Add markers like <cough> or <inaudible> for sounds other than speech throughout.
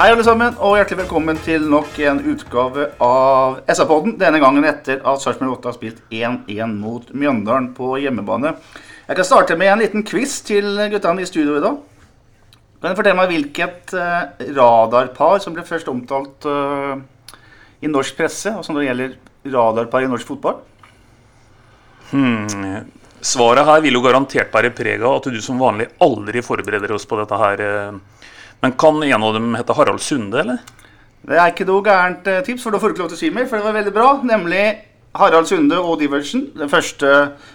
Hei alle sammen, og hjertelig velkommen til nok en utgave av SA-podden. Denne gangen etter at Sarpsborg 8 har spilt 1-1 mot Mjøndalen på hjemmebane. Jeg kan starte med en liten quiz til guttene i studio i dag. Kan du fortelle meg hvilket eh, radarpar som ble først omtalt eh, i norsk presse, og som det gjelder radarpar i norsk fotball? Hmm. Svaret her vil jo garantert bære preg av at du som vanlig aldri forbereder oss på dette her. Men kan en av dem hete Harald Sunde, eller? Det er ikke noe gærent eh, tips, for da får du ikke lov til å si mer, for det var veldig bra. Nemlig Harald Sunde og Diversen, det første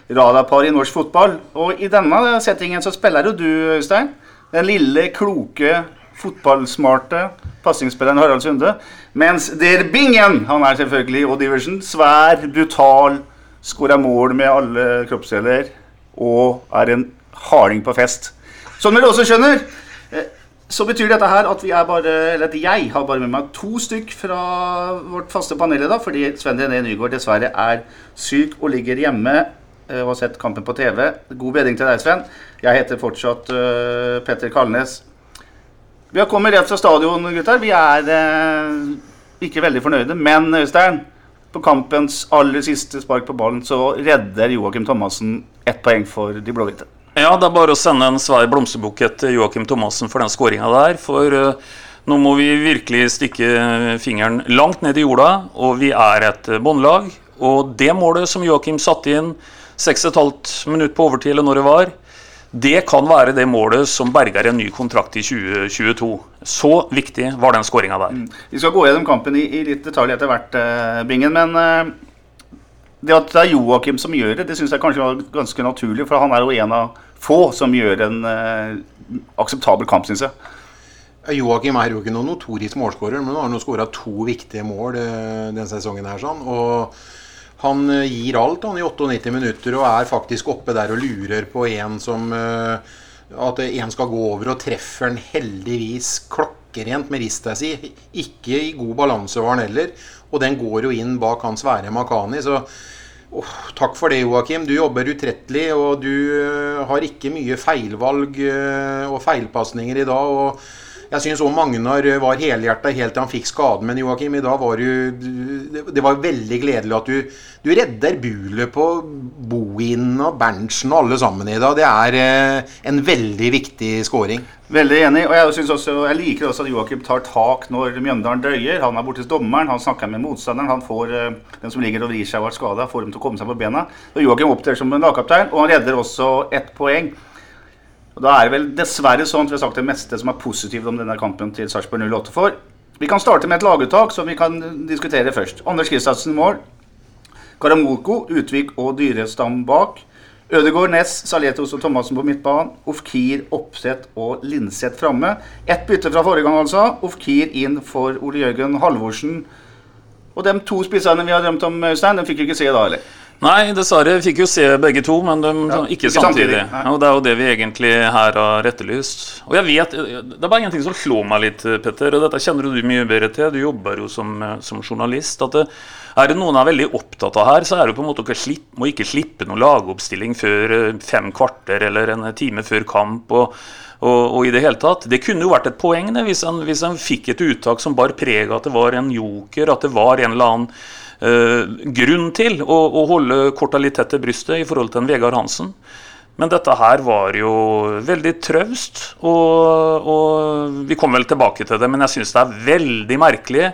radarparet i norsk fotball. Og i denne settingen så spiller jo du, Øystein. Den lille, kloke, fotballsmarte passingsspilleren Harald Sunde. Mens Der Bingen, han er selvfølgelig og Iversen, svær, brutal, skårer mål med alle kroppsdeler og er en harding på fest. Som dere også skjønner, så betyr dette her at vi er bare, eller at jeg har bare med meg to stykk fra vårt faste panel i fordi Sven René Nygaard dessverre er syk og ligger hjemme eh, og har sett kampen på TV. God bedring til deg, Sven. Jeg heter fortsatt uh, Petter Kalnes. Vi har kommet rett fra stadion, gutter. Vi er uh, ikke veldig fornøyde, men Øystein, på kampens aller siste spark på ballen så redder Joakim Thomassen ett poeng for de blå-hvite. Ja, det er bare å sende en svær blomsterbukett til Joakim Thomassen for den skåringa der. For uh, nå må vi virkelig stikke fingeren langt ned i jorda, og vi er et båndlag. Og det målet som Joakim satte inn 6,5 minutter på overtid, eller når det var, det kan være det målet som berger en ny kontrakt i 2022. Så viktig var den skåringa der. Vi skal gå gjennom kampen i, i litt detalj etter hvert, uh, Bingen. Men uh, det at det er Joakim som gjør det, det syns jeg kanskje var ganske naturlig. For han er jo en av få som gjør en eh, akseptabel kamp, syns jeg. Joakim er jo ikke noen notorisk målskårer, men han har nå skåra to viktige mål eh, denne sesongen. her sånn, og Han eh, gir alt han i 98 minutter og er faktisk oppe der og lurer på en som At en skal gå over og treffer han heldigvis klokkerent med rista si. Ikke i god balanse var han heller. Og den går jo inn bak han svære Makani. så Åh, takk for det, Joakim. Du jobber utrettelig, og du øh, har ikke mye feilvalg øh, og feilpasninger i dag. og jeg syns òg Magnar var helhjerta helt til han fikk skaden. Men Joakim, i dag var du det- var veldig gledelig at du, du redder bulet på Bohin og Berntsen og alle sammen i dag. Det er eh, en veldig viktig scoring. Veldig enig. og Jeg, også, jeg liker også at Joakim tar tak når Mjøndalen drøyer. Han er borte hos dommeren, han snakker med motstanderen. Han får eh, den som ligger og vrir seg og har skada, får dem til å komme seg på bena. Og Joakim opptrer som lagkaptein, og han redder også ett poeng. Og Da er det vel dessverre sånn at vi har sagt det meste som er positivt om denne kampen til Sarpsborg 08 for. Vi kan starte med et laguttak som vi kan diskutere først. Anders Kristiansen mål. Karamoko, Utvik og Dyrestam bak. Ødegaard, Næss, Saletos og Thomassen på midtbanen. Ofkir, Oppsett og Linseth framme. Ett bytte fra forrige gang, altså. Ofkir inn for Ole Jørgen Halvorsen. Og de to spissene vi har drømt om, Øystein, de fikk vi ikke se da, eller? Nei, dessverre. Fikk jo se begge to, men de, Ja, ikke, ikke samtidig. samtidig, og Det er jo det vi egentlig her har etterlyst. Og jeg vet, Det er bare en ting som slår meg litt, Petter, og dette kjenner du mye bedre til. Du jobber jo som, som journalist. at det, Er det noen er veldig opptatt av her, så er det på en måte å slippe, må ikke slippe noen lagoppstilling før eh, fem kvarter eller en time før kamp. og og, og i Det hele tatt, det kunne jo vært et poeng det, hvis en, hvis en fikk et uttak som bar preg av at det var en joker, at det var en eller annen eh, grunn til å, å holde korta litt tett til brystet i forhold til en Vegard Hansen. Men dette her var jo veldig traust, og, og vi kommer vel tilbake til det. Men jeg syns det er veldig merkelig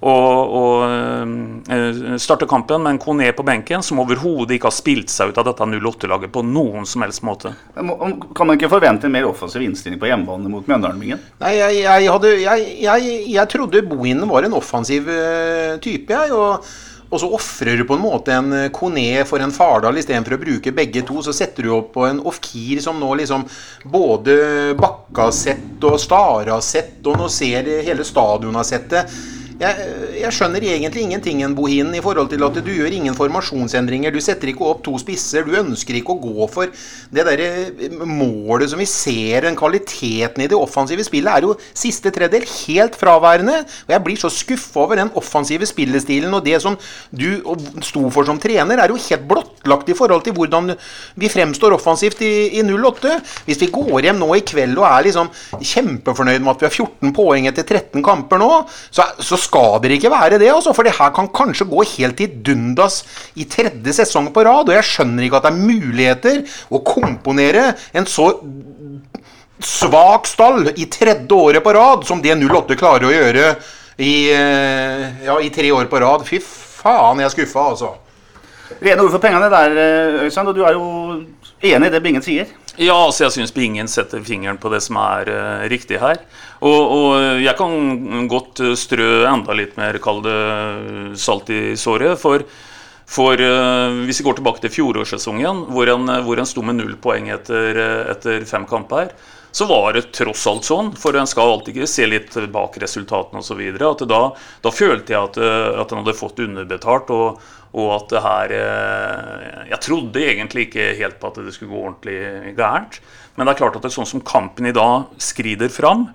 å, å eh, starte kampen med en Kone på benken som overhodet ikke har spilt seg ut av dette 08-laget på noen som helst måte. Kan man ikke forvente en mer offensiv innstilling på hjemmebane mot Mjøndalen-bingen? Nei, jeg, jeg, hadde, jeg, jeg, jeg trodde Bohinen var en offensiv eh, type, jeg. Og, og så ofrer du på en måte en eh, Kone for en Fardal istedenfor å bruke begge to. Så setter du opp på en Ofkir som nå liksom både bakka sett og stara sett, og nå ser hele stadionet har sett det. Jeg, jeg, skjønner egentlig ingenting en Bohin i forhold til at du gjør ingen formasjonsendringer. Du setter ikke opp to spisser. Du ønsker ikke å gå for det derre eh, målet som vi ser, den kvaliteten i det offensive spillet, er jo siste tredjedel helt fraværende. Og jeg blir så skuffa over den offensive spillestilen og det som du sto for som trener, er jo helt blottlagt i forhold til hvordan vi fremstår offensivt i, i 08. Hvis vi går hjem nå i kveld og er liksom kjempefornøyd med at vi har 14 poeng etter 13 kamper nå, så, så skal dere ikke være det, altså, for det her kan kanskje gå helt i dundas i tredje sesong på rad. Og jeg skjønner ikke at det er muligheter å komponere en så svak stall i tredje året på rad som det 08 klarer å gjøre i, eh, ja, i tre år på rad. Fy faen, jeg er skuffa, altså. Rene ord for pengene der, eh, Øystein. Og du er jo enig i det Bingen sier? Ja, altså jeg syns ingen setter fingeren på det som er uh, riktig her. Og, og, jeg kan godt eh, strø enda litt mer, kall det salt i såret. For, for uh, hvis vi går tilbake til fjorårssesongen, hvor en, hvor en sto med null poeng etter, etter fem kamper, så var det tross alt sånn, for en skal alltid se litt bak resultatene osv., at da, da, følte jeg at, at en hadde fått underbetalt. og og at det her eh, Jeg trodde egentlig ikke helt på at det skulle gå ordentlig gærent. Men det er klart at det er sånn som kampen i dag skrider fram,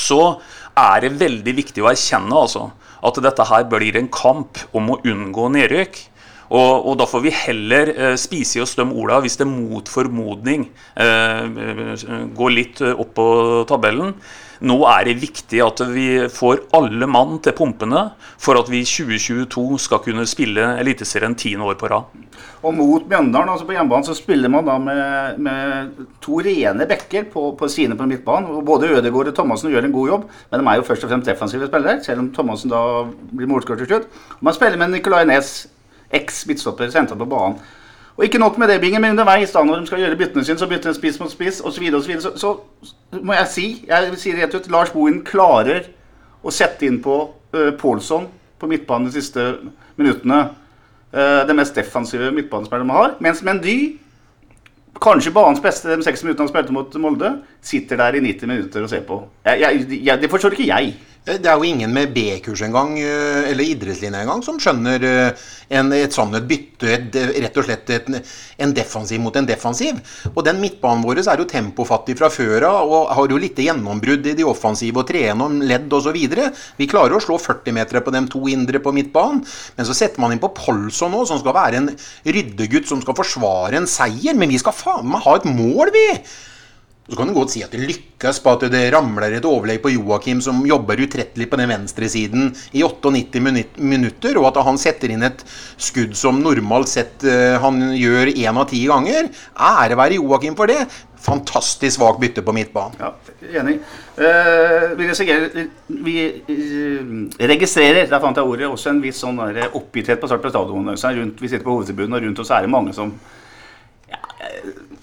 så er det veldig viktig å erkjenne altså, at dette her blir en kamp om å unngå nedrykk. Og, og, da får vi heller eh, spise i oss de orda hvis det mot formodning eh, går litt opp på tabellen. Nå er det viktig at vi får alle mann til pumpene for at vi i 2022 skal kunne spille Eliteserien tiende år på rad. Og mot Mjøndalen, altså på hjemmebane, så spiller man da med, med to rene bekker på, på sine på midtbanen. Både Ødegaard og Thomassen gjør en god jobb, men de er jo først og fremst defensive spillere, selv om Thomassen da blir målskårer til slutt. Man spiller med Nicolay Næss, eks-midtstopper, sentra på banen. Og ikke nok med det, Bingen, men underveis da, når de skal gjøre byttene sine, så bytter de spiss mot spiss osv., så, videre, så, så, så må jeg si jeg vil si rett ut, Lars Bohin klarer å sette inn på uh, Pålsson på midtbanen de siste minuttene. Uh, det mest defensive midtbanespilleren de har. Mens Mendy, kanskje banens beste de seks minuttene han spilte mot Molde, sitter der i 90 minutter og ser på. Jeg, jeg, jeg, det forstår ikke jeg. Eh, det er jo ingen med B-kurs engang, eh, eller idrettslinje engang, som skjønner eh, en, et sånt bytte, et, rett og slett et, en defensiv mot en defensiv. Og den midtbanen vår er jo tempofattig fra før av og har jo litt gjennombrudd i de offensive og tre gjennom ledd osv. Vi klarer å slå 40 meter på de to indre på midtbanen, men så setter man inn på Polson nå, som skal være en ryddegutt som skal forsvare en seier. Men vi skal faen meg ha et mål, vi! Så kan du godt si at det lykkes på at det ramler et overlegg på Joakim, som jobber utrettelig på den venstresiden i 98 minutter, og at han setter inn et skudd som normalt sett uh, han gjør én av ti ganger. Ære være Joakim for det. Fantastisk svak bytte på midtbanen. Ja, enig. Eh, vi, registrerer, vi uh, registrerer, der fant jeg ordet, også en viss sånn oppgitthet på på stadion. Vi sitter på hovedtribunen, og rundt oss er det mange som ja,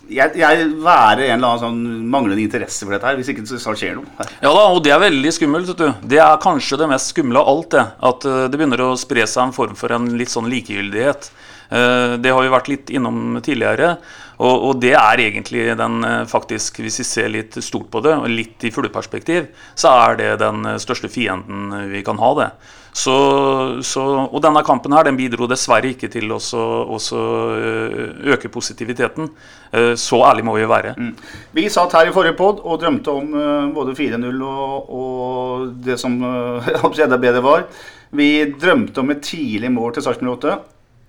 jeg, jeg være en eller annen sånn manglende interesse for dette her, hvis ikke det skjer noe. Her. Ja da, og det er veldig skummelt. vet du. Det er kanskje det mest skumle av alt, det. At uh, det begynner å spre seg en form for en litt sånn likegyldighet. Uh, det har vi vært litt innom tidligere. Og, og det er egentlig den uh, faktisk, hvis vi ser litt stort på det, og litt i fugleperspektiv, så er det den største fienden vi kan ha, det. Så, så, og denne kampen her, den bidro dessverre ikke til å eh, øke positiviteten. Eh, så ærlig må vi være. Mm. Vi satt her i forrige pod og drømte om uh, både 4-0 og, og, det som <laughs> enda bedre var. Vi drømte om et tidlig mål til Sarpsborg 8.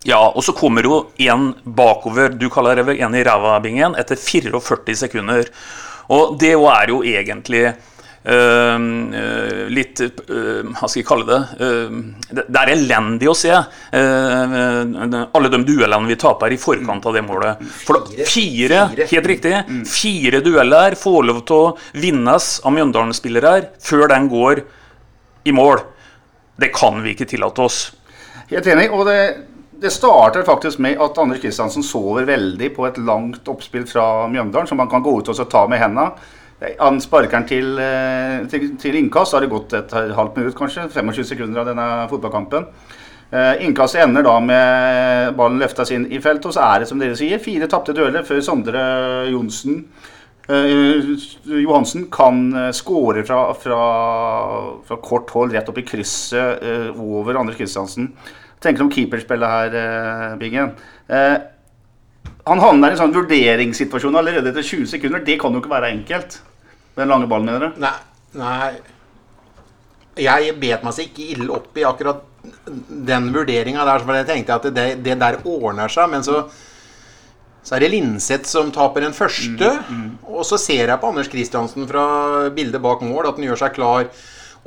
Ja, og så kommer jo en bakover, du kaller det vel en i ræva-bingen, etter 44 sekunder. Og det er jo egentlig eh, litt eh, Hva skal jeg kalle det? Ehm, det er elendig å se ehm, alle de duellene vi taper i forkant av det målet. For da, fire, helt riktig, mm. fire dueller får lov til å vinnes av Mjøndalen-spillere før den går i mål. Det kan vi ikke tillate oss. Helt enig. og det det starter faktisk med at Anders Kristiansen sover veldig på et langt oppspill fra Mjøndalen, som han kan gå ut og ta med hendene. Han sparker den til, eh, til, til, innkast. så har det gått et halvt minutt, kanskje. 25 sekunder av denne fotballkampen. Eh, innkastet ender da med ballen løftes inn i felt, og så er det som dere sier, fire tapte dueller før Sondre Johnsen Eh, Johansen kan uh, skåre fra, fra, fra, kort hold rett opp i krysset eh, over Anders Kristiansen. Tenker om keeperspillet her, eh, Bingen. han havner i en sånn vurderingssituasjon allerede etter 20 sekunder. Det kan jo ikke være enkelt. Den lange ballen, mener du? Nei, nei. Jeg bet meg så ikke ille opp i akkurat den vurderinga der. For jeg tenkte at det, det der ordner seg. Men så så er det Linseth som taper den første. Mm, mm. Og så ser jeg på Anders Kristiansen fra bildet bak mål at han gjør seg klar.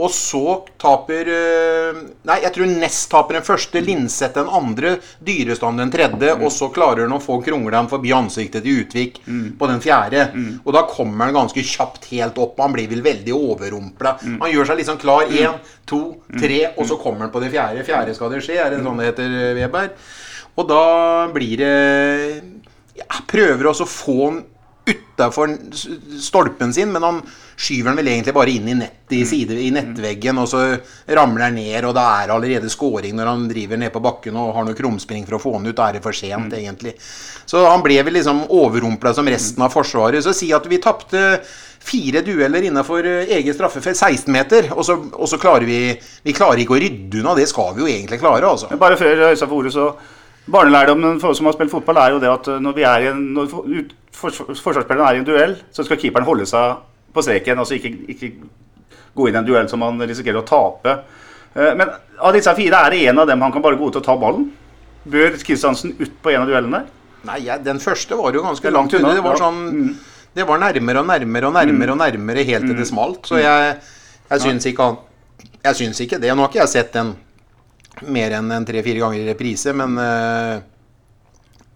Og så taper eh, Nei, jeg tror Nest taper den første, Linseth den andre, Dyrestand den tredje, mm. og så klarer han å få krongla forbi ansiktet til Utvik mm. på den fjerde. Mm. Og da kommer han ganske kjapt helt opp. Han blir vel veldig overrumpla. Mm. Han gjør seg liksom klar. Én, to, tre, og så kommer han på det fjerde. Fjerde skal det skje, er det sånn det heter, Weber? Og da blir det ja, prøver også å få han utafor stolpen sin, men han skyver den vel egentlig bare inn i, nett, i, side, i nettveggen, og så ramler han ned, og da er allerede scoring når han driver ned på bakken og har noe krumspring for å få den ut. Da er det for sent, mm. egentlig. Så han ble vel liksom overrumpla som resten av Forsvaret. Så si at vi tapte fire dueller innenfor eh, eget straffefelt, 16 meter, og så, og så, klarer vi Vi klarer ikke å rydde unna. Det skal vi jo egentlig klare, altså. Bare før Øystein får ordet, så Barnelærdommen for oss som har spilt fotball, er jo det at når, vi er i en, når forsvarsspilleren er i en duell, så skal keeperen holde seg på streken. Altså ikke, ikke gå inn i en duell som man risikerer å tape. Eh, men av disse fire er det en av dem han kan bare gå ut og ta ballen. Bør Kristiansen ut på en av duellene? Nei, den første var jo ganske langt unna. Det var sånn mm. Det var nærmere og nærmere og nærmere og nærmere helt til det mm. smalt. Så jeg, jeg syns ikke han Jeg syns ikke det. Nå har ikke jeg sett den mer enn en tre-fire ganger i reprise, men uh,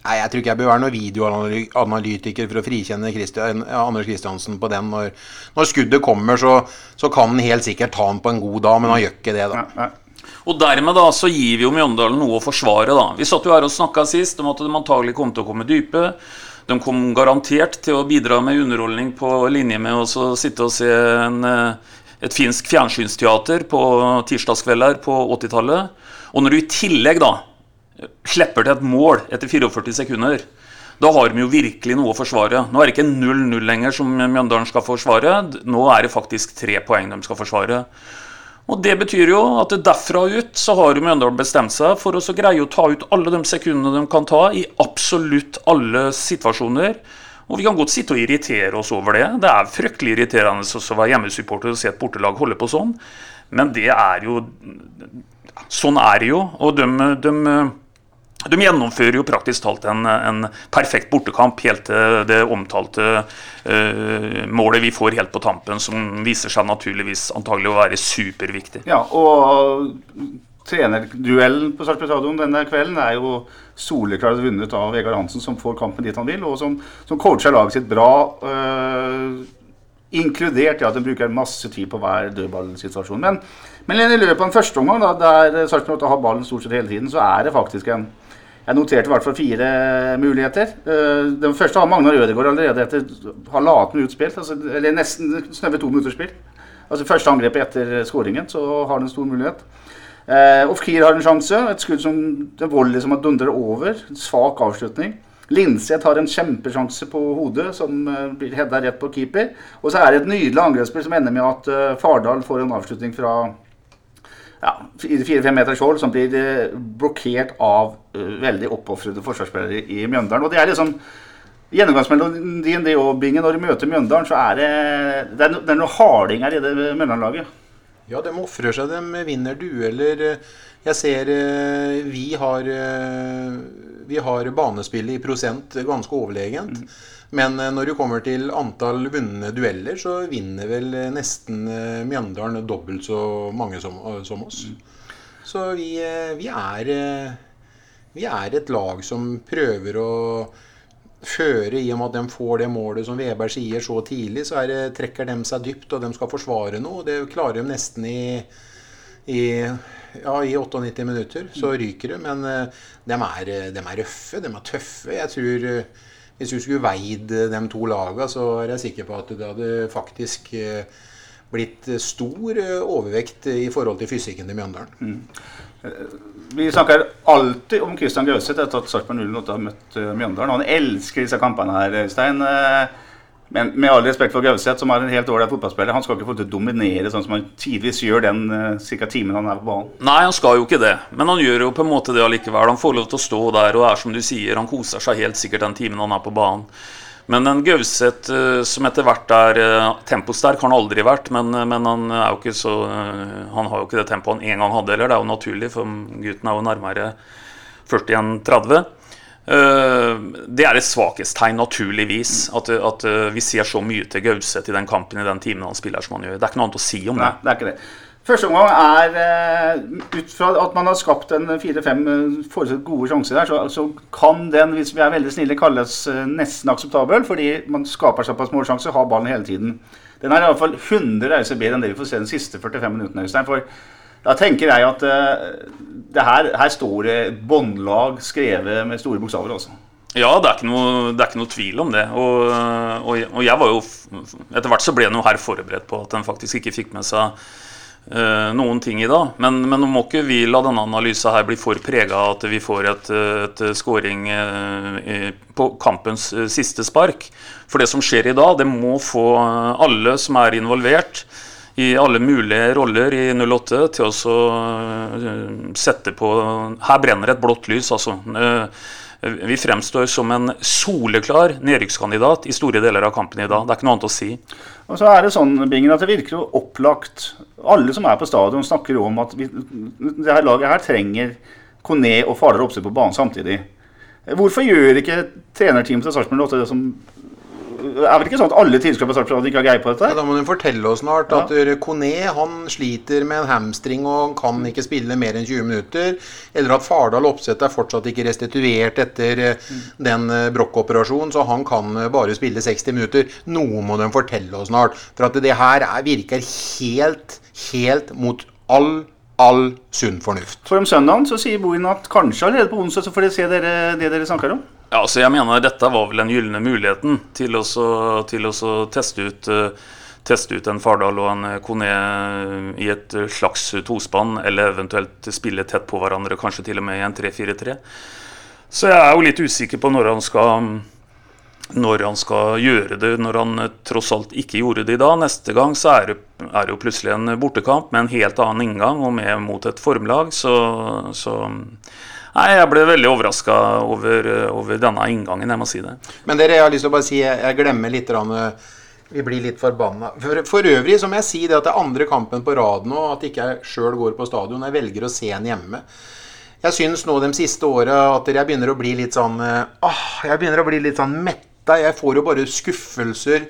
Nei, Jeg tror ikke jeg bør være noen videoanalytiker for å frikjenne Christian, Anders Kristiansen på den. Når, når skuddet kommer, så, så, kan han helt sikkert ta den på en god dag, men han gjør ikke det, da. Ja, ja. Og dermed da så gir vi jo Mjøndalen noe å forsvare. da. Vi satt jo her og snakka sist om at de antagelig kom til å komme dype. De kom garantert til å bidra med underholdning på linje med å sitte og se en, eh, et finsk fjernsynsteater på tirsdagskvelder på 80-tallet. Og når du i tillegg da slipper til et mål etter 44 sekunder, da har de jo virkelig noe å forsvare. Nå er det ikke 0-0 lenger som Mjøndalen skal forsvare. Nå er det faktisk tre poeng de skal forsvare. Og Det betyr jo at derfra ut så har Mjøndalen bestemt seg for å greie å ta ut alle de sekundene de kan ta i absolutt alle situasjoner. Og Vi kan godt sitte og irritere oss over det. Det er fryktelig irriterende å være hjemmesupporter og se et bortelag holde på sånn. Men det er jo Sånn er det jo. Og de, de, de gjennomfører jo praktisk talt en, en, perfekt bortekamp helt til det omtalte uh, målet vi får helt på tampen, som viser seg naturligvis antagelig å være superviktig. Ja, og trenerduellen på Sarpsborg stadion denne kvelden er jo soleklart vunnet av Vegard Hansen, som får kampen dit han vil, og som, som coacher laget sitt bra. Uh, inkludert i at de bruker masse tid på hver dødballsituasjon. Men men i løpet av den første omgang, da, der Sarpsborg har ballen stort sett hele tiden, så er det faktisk en Jeg noterte i hvert fall fire muligheter. Eh, den første har Magnar Ødegaard allerede etter halvannet minutt spilt. Altså, eller nesten snaue to minutter spilt. Altså Første angrepet etter skåringen, så har han en stor mulighet. Eh, Ofkir har en sjanse. Et skudd som en volley som dundrer over. Svak avslutning. Linseth har en kjempesjanse på hodet, som uh, blir hedda rett på keeper. Og så er det et nydelig angrepsspill som ender med at uh, Fardal får en avslutning fra ja, fire-fem meter skjold som blir eh, blokkert av uh, veldig oppofrede forsvarsspillere i Mjøndalen. Og det er liksom Gjennomgangsmelodien det og Bingen, når du møter Mjøndalen, så er det Det er, no, det er noe harding her i det Mjøndalen-laget. Ja, de ofrer seg. De vinner dueller. Jeg ser eh, vi har Vi har banespillet i prosent ganske overlegent. Mm. Men eh, når det kommer til antall vunne dueller, så vinner vel eh, nesten eh, Mjøndalen dobbelt så mange som, som oss. Så vi, vi, er, vi er et lag som prøver å føre, i og med at de får det målet som Veberg sier så tidlig, så det, trekker de seg dypt, og de skal forsvare noe. Det klarer de nesten i, i ja, i 98 minutter. Så ryker det. Men de er, de er røffe, de er tøffe. Jeg tror hvis du skulle veid de to lagene, så er jeg sikker på at det hadde faktisk eh, blitt stor eh, overvekt i forhold til fysikken til Mjøndalen. Mm. Eh, vi snakker alltid om Kristian Gauseth etter at Sarpsborg 08 har møtt Mjøndalen. Han elsker disse kampene her, Stein. Men med all respekt for Gauseth, som er en helt ålreit fotballspiller, han skal ikke få til å dominere sånn som han tidvis gjør den uh, timen han er på banen. Nei, han skal jo ikke det. Men han gjør jo på en måte det allikevel. Han får lov til å stå der, og er som du sier, han koser seg helt sikkert den timen han er på banen. Men en Gauseth uh, som etter hvert er uh, temposterk, har han aldri vært. Men, men, han er jo ikke så Han har jo ikke det tempoet han en gang hadde heller. Det er jo naturlig, for gutten er jo nærmere 40 enn 30. Eh, det er et svakhetstegn, naturligvis. At, at, eh, vi ser så mye til Gauseth i den kampen i den timen han spiller som han gjør. Det er ikke noe annet å si om Nei, det. er ikke det. Første omgang er eh, Ut fra at man har skapt en fire-fem forholdsvis gode sjanser der, så, så, kan den, hvis vi er veldig snille, kalles nesten akseptabel. Fordi man skaper såpass små sjanser, har ballen hele tiden. Den er i hvert fall 100 reiser bedre enn det vi får se de siste 45 minuttene. For da tenker jeg at det her, her står det båndlag skrevet med store bokstaver. Også. Ja, det er, noe, det er, ikke noe, tvil om det. Og, og, og, jeg var jo Etter hvert så ble en jo her forberedt på at en faktisk ikke fikk med seg uh, noen ting i dag. Men, men nå må ikke vi la denne analysen her bli for prega av at vi får et, et scoring uh, på kampens siste spark. For det som skjer i dag, det må få alle som er involvert, i alle mulige roller i 08 til å uh, sette på Her brenner et blått lys, altså. Uh, vi fremstår som en soleklar nedrykkskandidat i store deler av kampen i dag. Det er ikke noe annet å si. Og så er Det sånn, Bingen, at det virker jo opplagt. Alle som er på stadion, snakker om at vi, det her laget her trenger Kone og Fardal Opsø på banen samtidig. Hvorfor gjør ikke trenerteamet til Sarpsborg 8 det som det er vel ikke sånn at alle Sarpsborg ikke har greie på dette? Ja, da må du fortelle oss snart at ja. Kone han sliter med en hamstring og kan ikke spille mer enn 20 minutter. Eller at Fardal Opseth er fortsatt ikke restituert etter mm. den eh, brokkoperasjonen, så han kan eh, bare spille 60 minutter. Noe må de fortelle oss snart. For at det her er, virker helt, helt mot all all sunn fornuft. For om søndagen så sier Bohin at kanskje allerede på onsdag så får dere se dere, det dere snakker om? Ja, altså jeg mener Dette var vel den gylne muligheten til å, til å teste, ut, uh, teste ut en Fardal og en Kone i et slags tospann, eller eventuelt spille tett på hverandre, kanskje til og med i en 3-4-3. Så jeg er jo litt usikker på når han skal når han skal gjøre det, når han tross alt ikke gjorde det i dag. Neste gang så er det, er det jo plutselig en bortekamp med en helt annen inngang og med mot et formlag. Så, så Nei, Jeg ble veldig overraska over, over, denne inngangen, jeg må si det. Men dere, jeg har lyst til å bare si, jeg glemmer litt eh, Vi blir litt forbanna. For, for, øvrig så må jeg si det at det er andre kampen på rad nå, at ikke jeg sjøl går på stadion. Jeg velger å se en hjemme. Jeg syns nå de siste åra at jeg begynner å bli litt sånn ah, Jeg begynner å bli litt sånn metta. Jeg får jo bare skuffelser.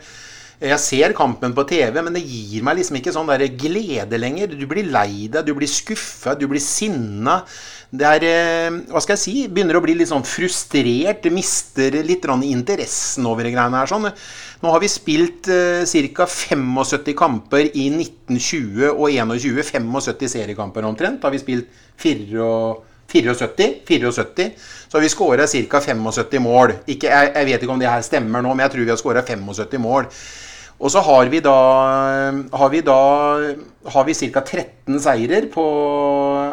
Jeg ser kampen på TV, men det gir meg liksom ikke sånn der glede lenger. Du blir lei deg, du blir skuffa, du blir sinna. Det er eh, Hva skal jeg si? Begynner å bli litt sånn frustrert. Mister litt interessen over greiene her. sånn. Nå har vi spilt eh, ca. 75 kamper i 1920 og 21. 75 seriekamper omtrent. Da har vi spilt 74. 74. Så har vi skåra ca. 75 mål. Ikke, jeg, jeg, vet ikke om det her stemmer nå, men jeg tror vi har skåra 75 mål. Og så har vi da har vi da har vi ca. 13 seirer på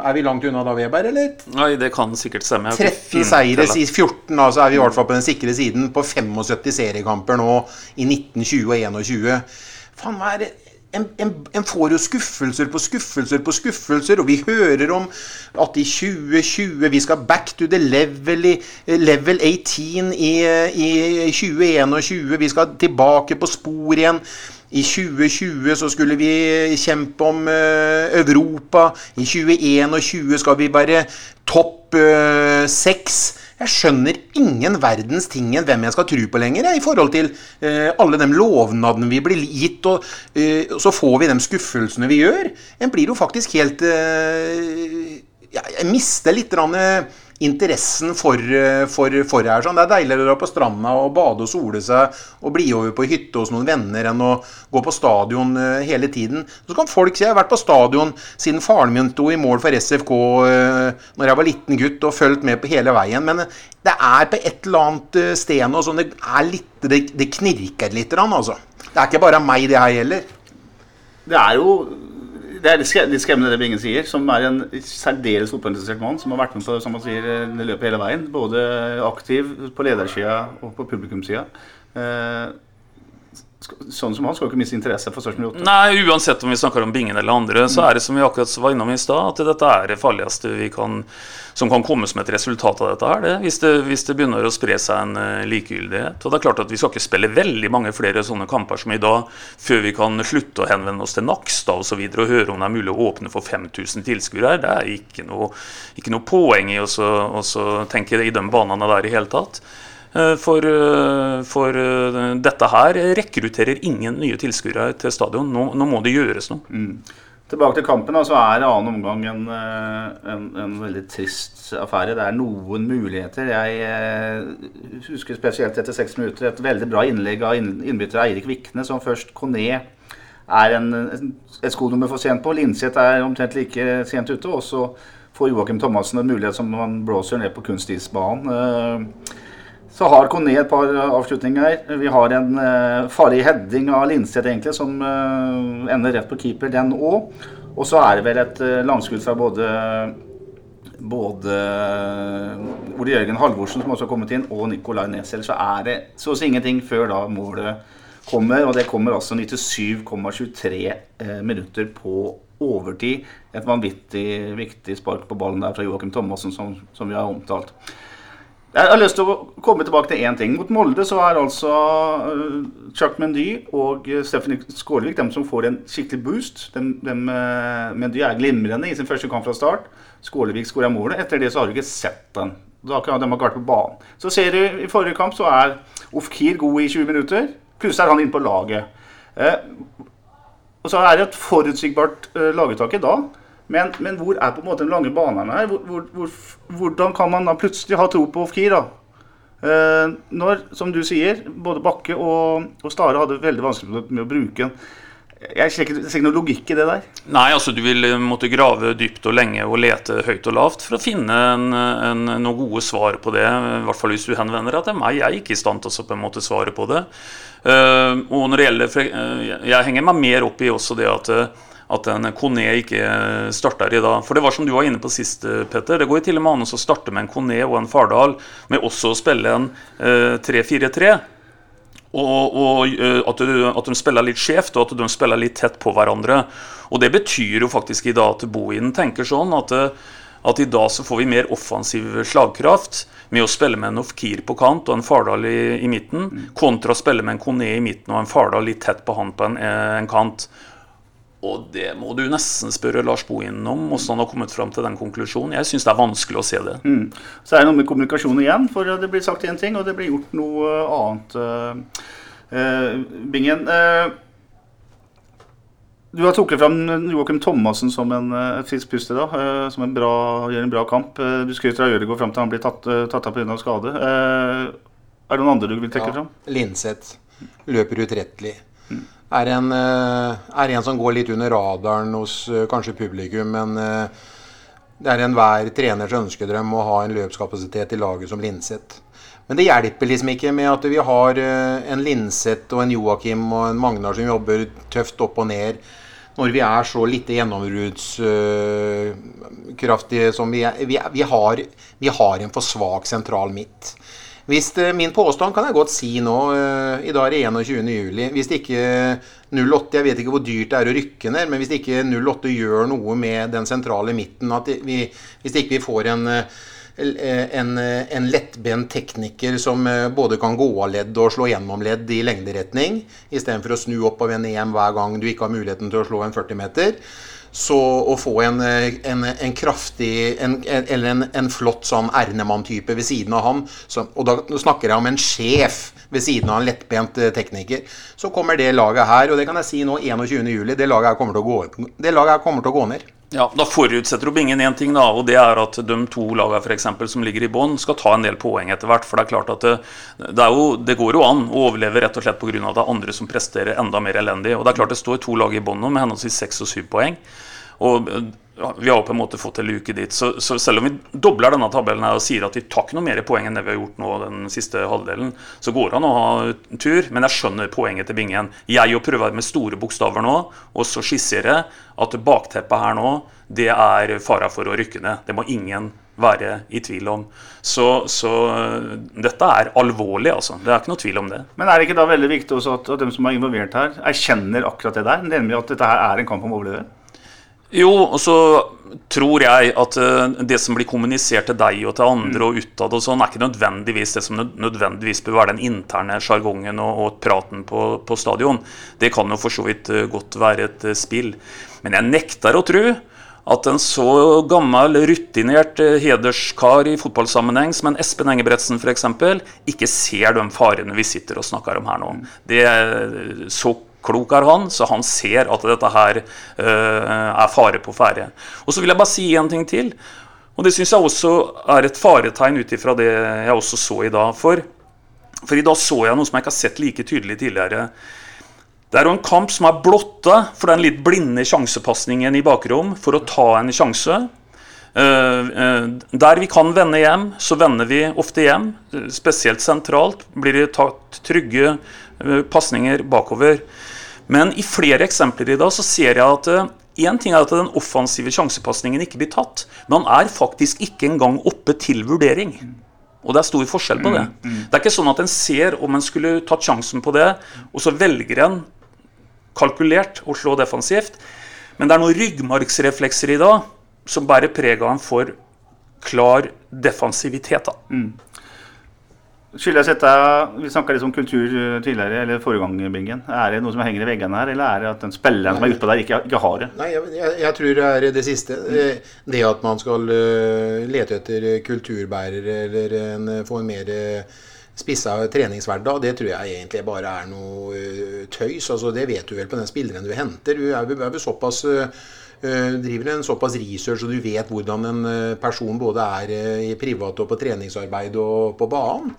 Er vi langt unna da, Weber, eller? Nei, det kan sikkert stemme. 13 seire i 14, da, så er vi i hvert fall på den sikre siden. På 75 seriekamper nå i 1920 og 21. Faen, hva er det en, en, en, får jo skuffelser på skuffelser på skuffelser, og vi hører om at i 2020 vi skal back to the level, i, level 18 i, i 2021. Vi skal tilbake på spor igjen. I 2020 så skulle vi kjempe om uh, Europa. I 2021 skal vi være topp uh, seks. Jeg skjønner ingen verdens ting enn hvem jeg skal tro på lenger, jeg, i forhold til eh, alle de lovnadene vi blir gitt, og eh, så får vi de skuffelsene vi gjør. En blir jo faktisk helt eh, Jeg mister litt rann, interessen for, eh, for, for her. Sånn. Det er deiligere å dra på stranda og bade og sole seg og bli over på hytte hos noen venner enn å gå på stadion eh, hele tiden. Så kan folk si jeg har vært på stadion siden faren min sto i mål for SFK uh, når jeg var liten gutt og fulgt med på hele veien. Men det er på et eller annet sted nå sånn det er litt Det, det knirker litt, altså. Det er ikke bare meg, det her gjelder. Det er jo det er litt skremmende det Bingen sier, som er en særdeles fotballinteressert mann som har vært med på som man sier, det løpet hele veien. Både aktiv på ledersida og på publikumsida. Eh, sånn som han skal jo ikke miste interesse for 8. Nei, uansett om vi snakker om Bingen eller andre, så er det som vi akkurat var innom i stad, at dette er det farligste vi kan, som kan komme som et resultat av dette her. Det, hvis, det, hvis det begynner å spre seg en uh, likegyldighet. Og det er klart at Vi skal ikke spille veldig mange flere sånne kamper som i dag, før vi kan slutte å henvende oss til Nakstad osv. Og, og høre om det er mulig å åpne for 5000 tilskuere her. Det er ikke noe, ikke noe poeng i å tenke i de banene der i hele tatt. Eh, for, eh, for, eh, dette her rekrutterer ingen nye tilskuere til stadion. Nå, nå, må det gjøres noe. Mm. Tilbake til kampen, så er annen omgang en, en, en, veldig trist affære. Det er noen muligheter. Jeg husker spesielt etter seks minutter et veldig bra innlegg av innbytter Eirik Vikne, som først Kone er en, et skonummer for sent på. Linseth er omtrent like sent ute. Og så får Joakim Thomassen en mulighet som han blåser ned på kunstisbanen. Så har Kone et par avslutninger. Vi har en uh, farlig heading av Linseth egentlig, som uh, ender rett på keeper, den òg. Og så er det vel et uh, langskudd fra både både Ole Jørgen Halvorsen, som også har kommet inn, og Nicolay Nesel. Så er det så å si ingenting før da målet kommer. Og det kommer altså 97,23 minutter på overtid. Et vanvittig viktig spark på ballen der fra Joakim Thomassen, som, som vi har omtalt. Jeg har lyst til å komme tilbake til én ting. Mot Molde så er altså uh, Chuck Mendy og Steffen Stephanie Skålevik de som får en skikkelig boost. De, de, uh, Mendy er glimrende i sin første kamp fra start. Skålevik skåra målet. Etter det så har du ikke sett den. Da kan de ha vært på banen. Så ser du i forrige kamp så er Ofkir god i 20 minutter. Plutselig er han inne på laget. Eh, og så er det et forutsigbart eh, laguttak i dag. Men, men, hvor er på en måte den lange banen her? Hvor, hvor, hvordan kan man da plutselig ha tro på Ofkir? da? Eh, når, som du sier, både Bakke og, og Stare hadde veldig vanskelig med å bruke den. Jeg ser ikke, ikke noe logikk i det der. Nei, altså du vil eh, måtte grave dypt og lenge og lete høyt og lavt for å finne en, en, noen gode svar på det. I hvert fall hvis du henvender deg til meg. Jeg er ikke i stand til å på en måte svare på det. Uh, og når det gjelder, uh, Jeg henger meg mer opp i også det at uh, at en Kone ikke starter i dag. For det var som du var inne på sist, Petter. Det går jo til og med an å starte med en Kone og en Fardal, med også å spille en eh, 3-4-3. Og, og uh, at, du, at, de spiller litt skjevt, og at de spiller litt tett på hverandre. Og Det betyr jo faktisk i dag at Bohinen tenker sånn at, eh, at i dag så får vi mer offensiv slagkraft med å spille med en Ofkir på kant og en Fardal i, i midten, mm. kontra å spille med en Kone i midten og en Fardal litt tett på han på en, eh, en kant. Og det må du nesten spørre Lars Bohin om, hvordan han har kommet fram til den konklusjonen. Jeg syns det er vanskelig å se det. Mm. Så er det noe med kommunikasjon igjen, for det blir sagt én ting, og det blir gjort noe annet. Uh, Bingen, uh, du har trukket fram Joakim Thomassen som en, uh, frisk pust i dag, uh, som en bra, gjør en bra kamp. du skryter av Ødegaard fram til han blir tatt, tatt av pga. skade. er det noen andre du vil trekke ja, fram? Linseth løper utrettelig. Mm er en, eh, er en som går litt under radaren hos eh, kanskje publikum. Men eh, det er enhver treners ønskedrøm å ha en løpskapasitet i laget som Linseth. Men det hjelper liksom ikke med at vi har en Linseth og en Joakim og en Magnar som jobber tøft opp og ned, når vi er så lite gjennombruddskraftige som vi er. Vi, har, vi har en for svak sentral midt. Hvis det, min påstand kan jeg godt si nå, uh, i dag er det 21. juli. Hvis det ikke 08 Jeg vet ikke hvor dyrt det er å rykke ned, men hvis det ikke 08 gjør noe med den sentrale midten, vi, hvis det ikke vi får en en, en lettbent tekniker som eh, både kan gå av ledd og slå gjennom ledd i lengderetning, istedenfor å snu opp og vende hjem hver gang du ikke har muligheten til å slå en 40 meter. Så å få en, en, en kraftig Eller en, en, flott sånn Ernemann-type ved siden av så, og da snakker jeg om en sjef ved siden av en lettbent eh, tekniker, så kommer det laget her, og det kan jeg si nå 21.07, det det laget her kommer til å gå ned. Ja, Da forutsetter opp Bingen én ting, da, og det er at de to lagene for eksempel, som ligger i bånn, skal ta en del poeng etter hvert. For det er klart at det, det, jo, det går jo an å overleve rett og slett pga. at det er andre som presterer enda mer elendig. Og det er klart det står to lag i bånn nå med henholdsvis seks og syv poeng. Og vi har på en måte fått en luke dit. Så, så, selv om vi dobler denne tabellen her og sier at vi tar ikke noe mer poeng enn det vi har gjort nå den siste halvdelen, så går det an å ha tur. Men jeg skjønner poenget til Bingen. Jeg å prøver med store bokstaver nå, og så skisserer at bakteppet her nå, det er fara for å rykke ned. Det må ingen være i tvil om. Så, så eh, dette er alvorlig, altså. Det er ikke noe tvil om det. Men er det ikke da veldig viktig også at, at de som er involvert her, erkjenner akkurat det der? Nemlig at dette her er en kamp om å? Jo, og så tror jeg at eh, det som blir kommunisert til deg og til andre og utad, og sånn, er ikke nødvendigvis det som nødvendigvis bør være den interne sjargongen og, og praten på, på stadion. Det kan jo for så vidt eh, godt være et eh, spill. Men jeg nekter å tro at en så gammel, rutinert hederskar i fotballsammenheng som en Espen Engebretsen f.eks. ikke ser de farene vi sitter og snakker om her nå. Det er så klok er han, så han ser at dette her eh, er fare på ferde. Og så vil jeg bare si en ting til. Og det syns jeg også er et faretegn ut ifra det jeg også så i dag. For, for i dag så jeg noe som jeg ikke har sett like tydelig tidligere. Det er jo en kamp som er blotta for den litt blinde sjansepasningen i bakrom for å ta en sjanse. Eh, eh, der vi kan vende hjem, så vender vi ofte hjem. Spesielt sentralt blir det tatt trygge pasninger bakover. Men i flere eksempler i dag så ser jeg at Én ting er at den offensive sjansepasningen ikke blir tatt, men han er faktisk ikke engang oppe til vurdering. Og det er stor forskjell på det. Det er ikke sånn at en ser om en skulle tatt sjansen på det, og så velger en kalkulert å slå defensivt. Men det er noen ryggmargsreflekser i dag som bærer preg av en for klar defensivitet. da. Skyldes dette, Vi snakka litt om kultur eh, tidligere, eller forrige gang. Er det noe som henger i veggene her, eller er det at den spilleren som er utpå der, ikke, ikke har det? Nei, jeg, jeg, tror det er det siste. Eh, Det at man skal eh, lete etter kulturbærere eller en, få en mer spissa treningshverdag, det tror jeg egentlig bare er noe tøys. Altså, det vet du vel på den spilleren du henter. Du er, vel- såpass driver en såpass research, og du vet hvordan en eh, person både er eh, i privat og på treningsarbeid og på banen.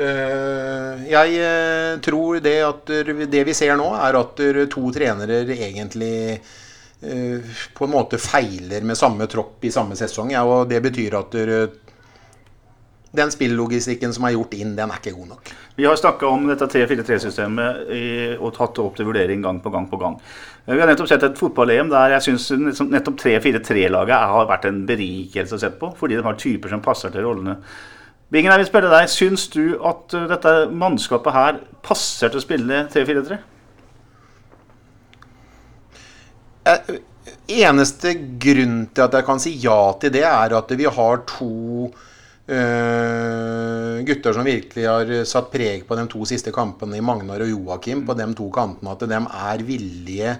Eh, Jeg eh, tror det at det vi ser nå, er at to trenere egentlig eh, på en måte feiler med samme tropp i samme sesong. Ja, og det betyr at eh, den spilllogistikken som er gjort inn, den er ikke god nok. Vi har snakka om dette 3-4-3-systemet og tatt det opp til vurdering gang på gang på gang. Vi har nettopp sett et fotball-EM der jeg syns nettopp 3-4-3-laget har vært en berikelse å se på, fordi de har typer som passer til rollene. Bingen, jeg vil spørre deg, Syns du at uh, dette mannskapet her passer til å spille 3-4-3? Eh, Eneste grunn til at jeg kan si ja til det, er at vi har to eh, gutter som virkelig har satt preg på de to siste kampene i Magnar og Joakim på de to kantene, at de er villige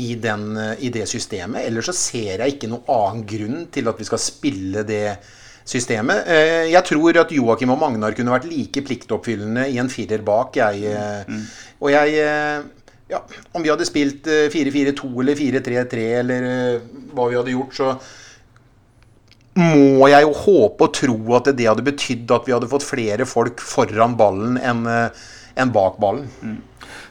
i, den, i det systemet. Ellers så ser jeg ikke noen annen grunn til at vi skal spille det systemet. Uh, Jeg tror at Joakim og Magnar kunne vært like pliktoppfyllende i en firer bak. Jeg, eh, Og jeg eh, ja, Om vi hadde spilt eh, 4-4-2 eller 4-3-3 eller eh, hva vi hadde gjort, så må jeg jo håpe og tro at det hadde betydd at vi hadde fått flere folk foran ballen enn en bak ballen.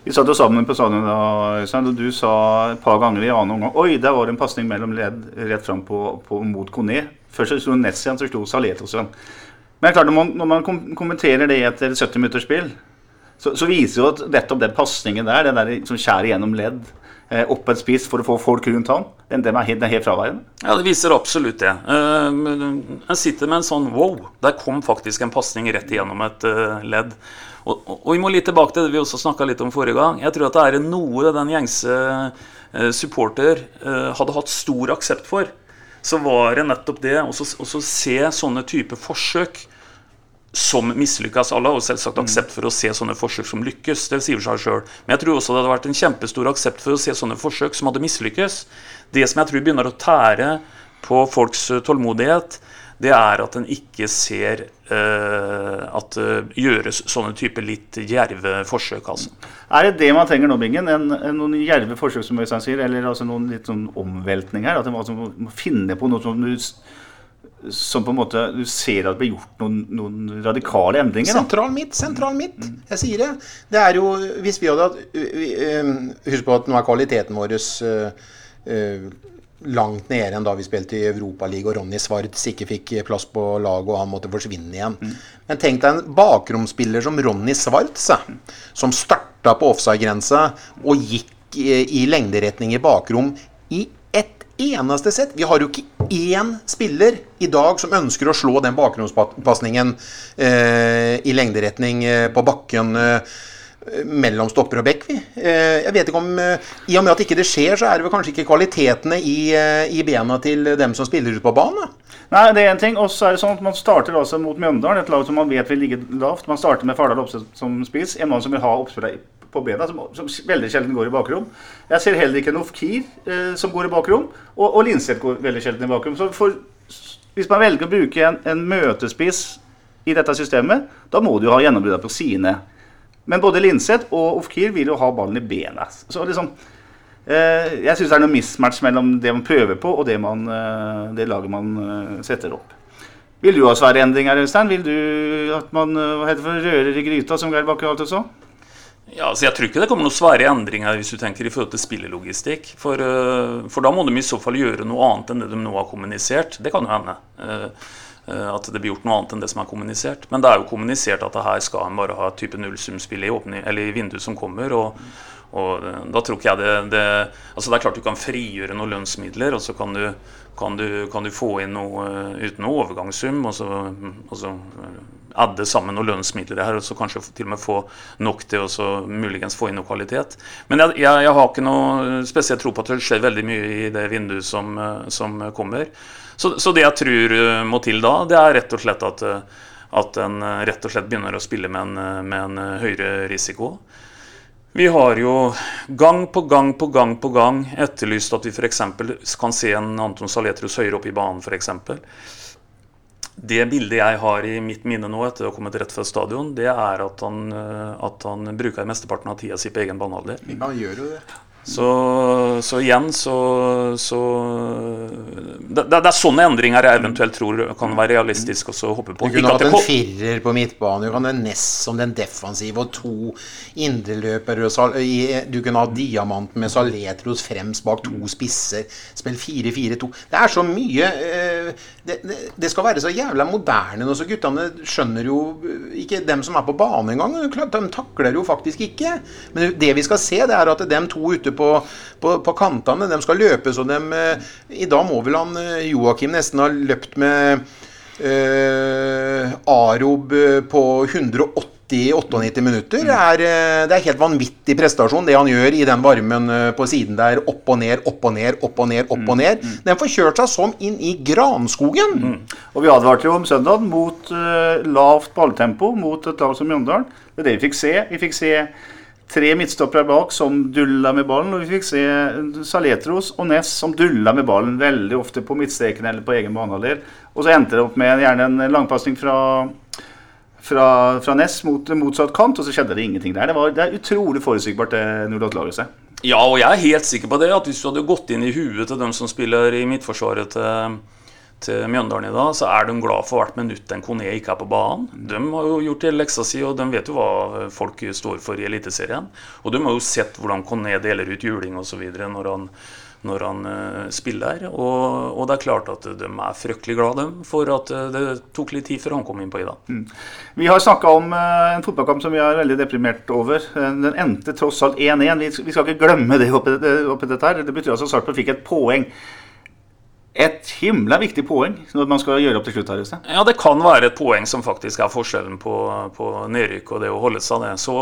Vi satt jo sammen på stadion da, Øystein, og du sa et par ganger i annen omgang Oi, der var det en pasning mellom ledd rett fram på, på, mot Kone. Først så sto Nessian, så sto Saletosen. Men det klart, når man, når man kom kommenterer det etter 70 minutters spill, så, så viser jo at nettopp den pasningen der, den der som skjærer gjennom ledd, eh, opp en spiss for å få folk rundt han, den, den, er, helt, helt fraværende. Ja, det viser absolutt det. Eh, men En sitter med en sånn wow, der kom faktisk en pasning rett igjennom et eh, ledd. Og, og, og vi må litt tilbake til det vi også snakka litt om forrige gang. Jeg tror at det er noe den gjengse eh, supporter eh, hadde hatt stor aksept for. Så var det nettopp det å se sånne type forsøk som mislykkes. Alle har jo selvsagt aksept for å se sånne forsøk som lykkes. Det sier seg selv. Men jeg tror også det hadde vært en kjempestor aksept for å se sånne forsøk som hadde mislykkes. Det som jeg tror begynner å tære på folks eh, tålmodighet, det er at en ikke ser uh, at det gjøres sånne type litt djerve forsøk. altså. Er det det man trenger nå, Bingen? En, en, noen djerve forsøk, som Øystein sier, eller altså noen litt sånn omveltning her? At man altså må finne på noe som du som på en måte du ser at det blir gjort noen, noen radikale endringer? da. Sentral midt, sentral midt. Jeg sier det. Det er jo Hvis vi hadde hatt Husk på at nå er kvaliteten vår langt nede enn da vi spilte i Europaligaen og Ronny Svarts ikke fikk plass på laget og han måtte forsvinne igjen. Men tenk deg en bakromspiller som Ronny Svarts, som starta på offside-grensa og gikk i, lengderetning i bakrom i eneste sett. Vi har jo ikke én spiller i dag som ønsker å slå den bakgrunnspasningen eh, i lengderetning eh, på bakken eh, mellom stopper og bekk. vi. Eh, jeg vet ikke om, eh, I og med at ikke det skjer, så er det vel kanskje ikke kvalitetene i, eh, i bena til dem som spiller ute på banen? Nei, det er en ting. Og så er det sånn at man starter altså mot Mjøndalen, et lag som man vet vil ligge lavt. Man starter med Fardal Opseth som spiss, en mann som vil ha oppspillere på bena, som, som veldig sjelden går i bakrom. Jeg ser heller ikke en Ofkir eh, som går i bakrom, og, og Linseth går veldig sjelden i bakrom. Så for, hvis man velger å bruke en, en møtespiss i dette systemet, da må du jo ha gjennombrudd på sine. Men både Linseth og Ofkir vil jo ha ballen i bena. Så liksom eh, Jeg syns det er noe mismatch mellom det man prøver på, og det, man, eh, det laget man eh, setter opp. Vil du ha svære endringer, Øystein? Vil du at man eh, hva heter det rører i gryta, som Geir Bakke alltid sa? Ja, altså jeg tror ikke det kommer noen svære endringer hvis du tenker i forhold til spillelogistikk. For, øh, for da må de i så fall gjøre noe annet enn det de nå har kommunisert. Det kan jo hende. øh, øh, at det blir gjort noe annet enn det som er kommunisert. Men det er jo kommunisert at det her skal en bare ha type nullsumspill i, åpne, i vinduet som kommer. og og da tror ikke jeg det, det Altså det er klart du kan frigjøre noen lønnsmidler, og så kan du, kan du, kan du få inn noe uten noe overgangssum, og så, og så adde sammen noen lønnsmidler her, og så kanskje til og med få nok til å muligens få inn noe kvalitet. Men jeg, jeg, jeg har ikke noe spesielt tro på at det skjer veldig mye i det vinduet som, øh, som kommer. Så, så det jeg tror øh, må til da, det er rett og slett at, øh, at en rett og slett begynner å spille med en, med en høyere risiko. Vi har jo gang på gang på gang på gang etterlyst at vi f.eks. kan se en Anton Saletros høyere opp i banen, f.eks. Det bildet jeg har i mitt minne nå etter å ha kommet rett fra stadion, det er at han, øh, at han bruker mesteparten av tida si på egen banehalvdel. Han gjør jo det. Så, så igjen så, så det, det er sånne endringer jeg eventuelt tror kan være realistisk også å hoppe på. Du kunne hatt en firer på midtbanen, du kunne ha Ness som den defensive og to indreløpere. Du kunne ha Diamanten med Saletros fremst bak to spisser. Spill 4-4-2. Det er så mye eh, det, det, det skal være så jævla moderne nå, så guttene skjønner jo eh, ikke dem som er på banen engang. De takler jo faktisk ikke. Men det vi skal se, det er at de to ute på, på, på kantene, de skal løpe så de eh, I dag må vel han eh, Joakim nesten ha løpt med eh, Arob eh, på 180-98 minutter. Det er, eh, det er helt vanvittig prestasjon, det han gjør i den varmen på siden der. Opp og ned, opp og ned, opp og ned. opp og ned. Den får kjørt seg som inn i granskogen. Og vi advarte jo om søndag mot uh, lavt balltempo mot et lag som Mjøndalen. Det er det vi fikk se. Vi fikk se tre midtstoppere bak som dulla med ballen, og vi fikk se Saletros og Ness som dulla med ballen veldig ofte på midtstreken eller på egen banehalvdel. Og så endte det opp med gjerne en langpasning fra fra, fra Ness mot motsatt kant, og så skjedde det ingenting der. Det, var, det er utrolig forutsigbart, det 08-laget seg. Ja, og jeg er helt sikker på det. At hvis du hadde gått inn i huet til dem som spiller i midtforsvaret til, til Mjøndalen i dag, så er de glad for hvert minutt en Kone ikke er på banen. De har jo gjort hele leksa si, og de vet jo hva folk står for i Eliteserien. Og de har jo sett hvordan Kone deler ut juling osv. når han når han eh, spiller. Og, og det er klart at de er fryktelig glad dem, for at eh, det tok litt tid før han kom inn på i dag. Vi har snakka om eh, en fotballkamp som vi er veldig deprimert over. Eh, Den endte tross alt 1-1. Vi, skal ikke glemme det oppi, oppi dette her. Det betyr altså at Sarpsborg fikk et poeng. Et himla viktig poeng når man skal gjøre opp til slutt her. Øystein. Ja, det kan være et poeng som faktisk er forskjellen på, på nedrykk og det å holde seg det. Så,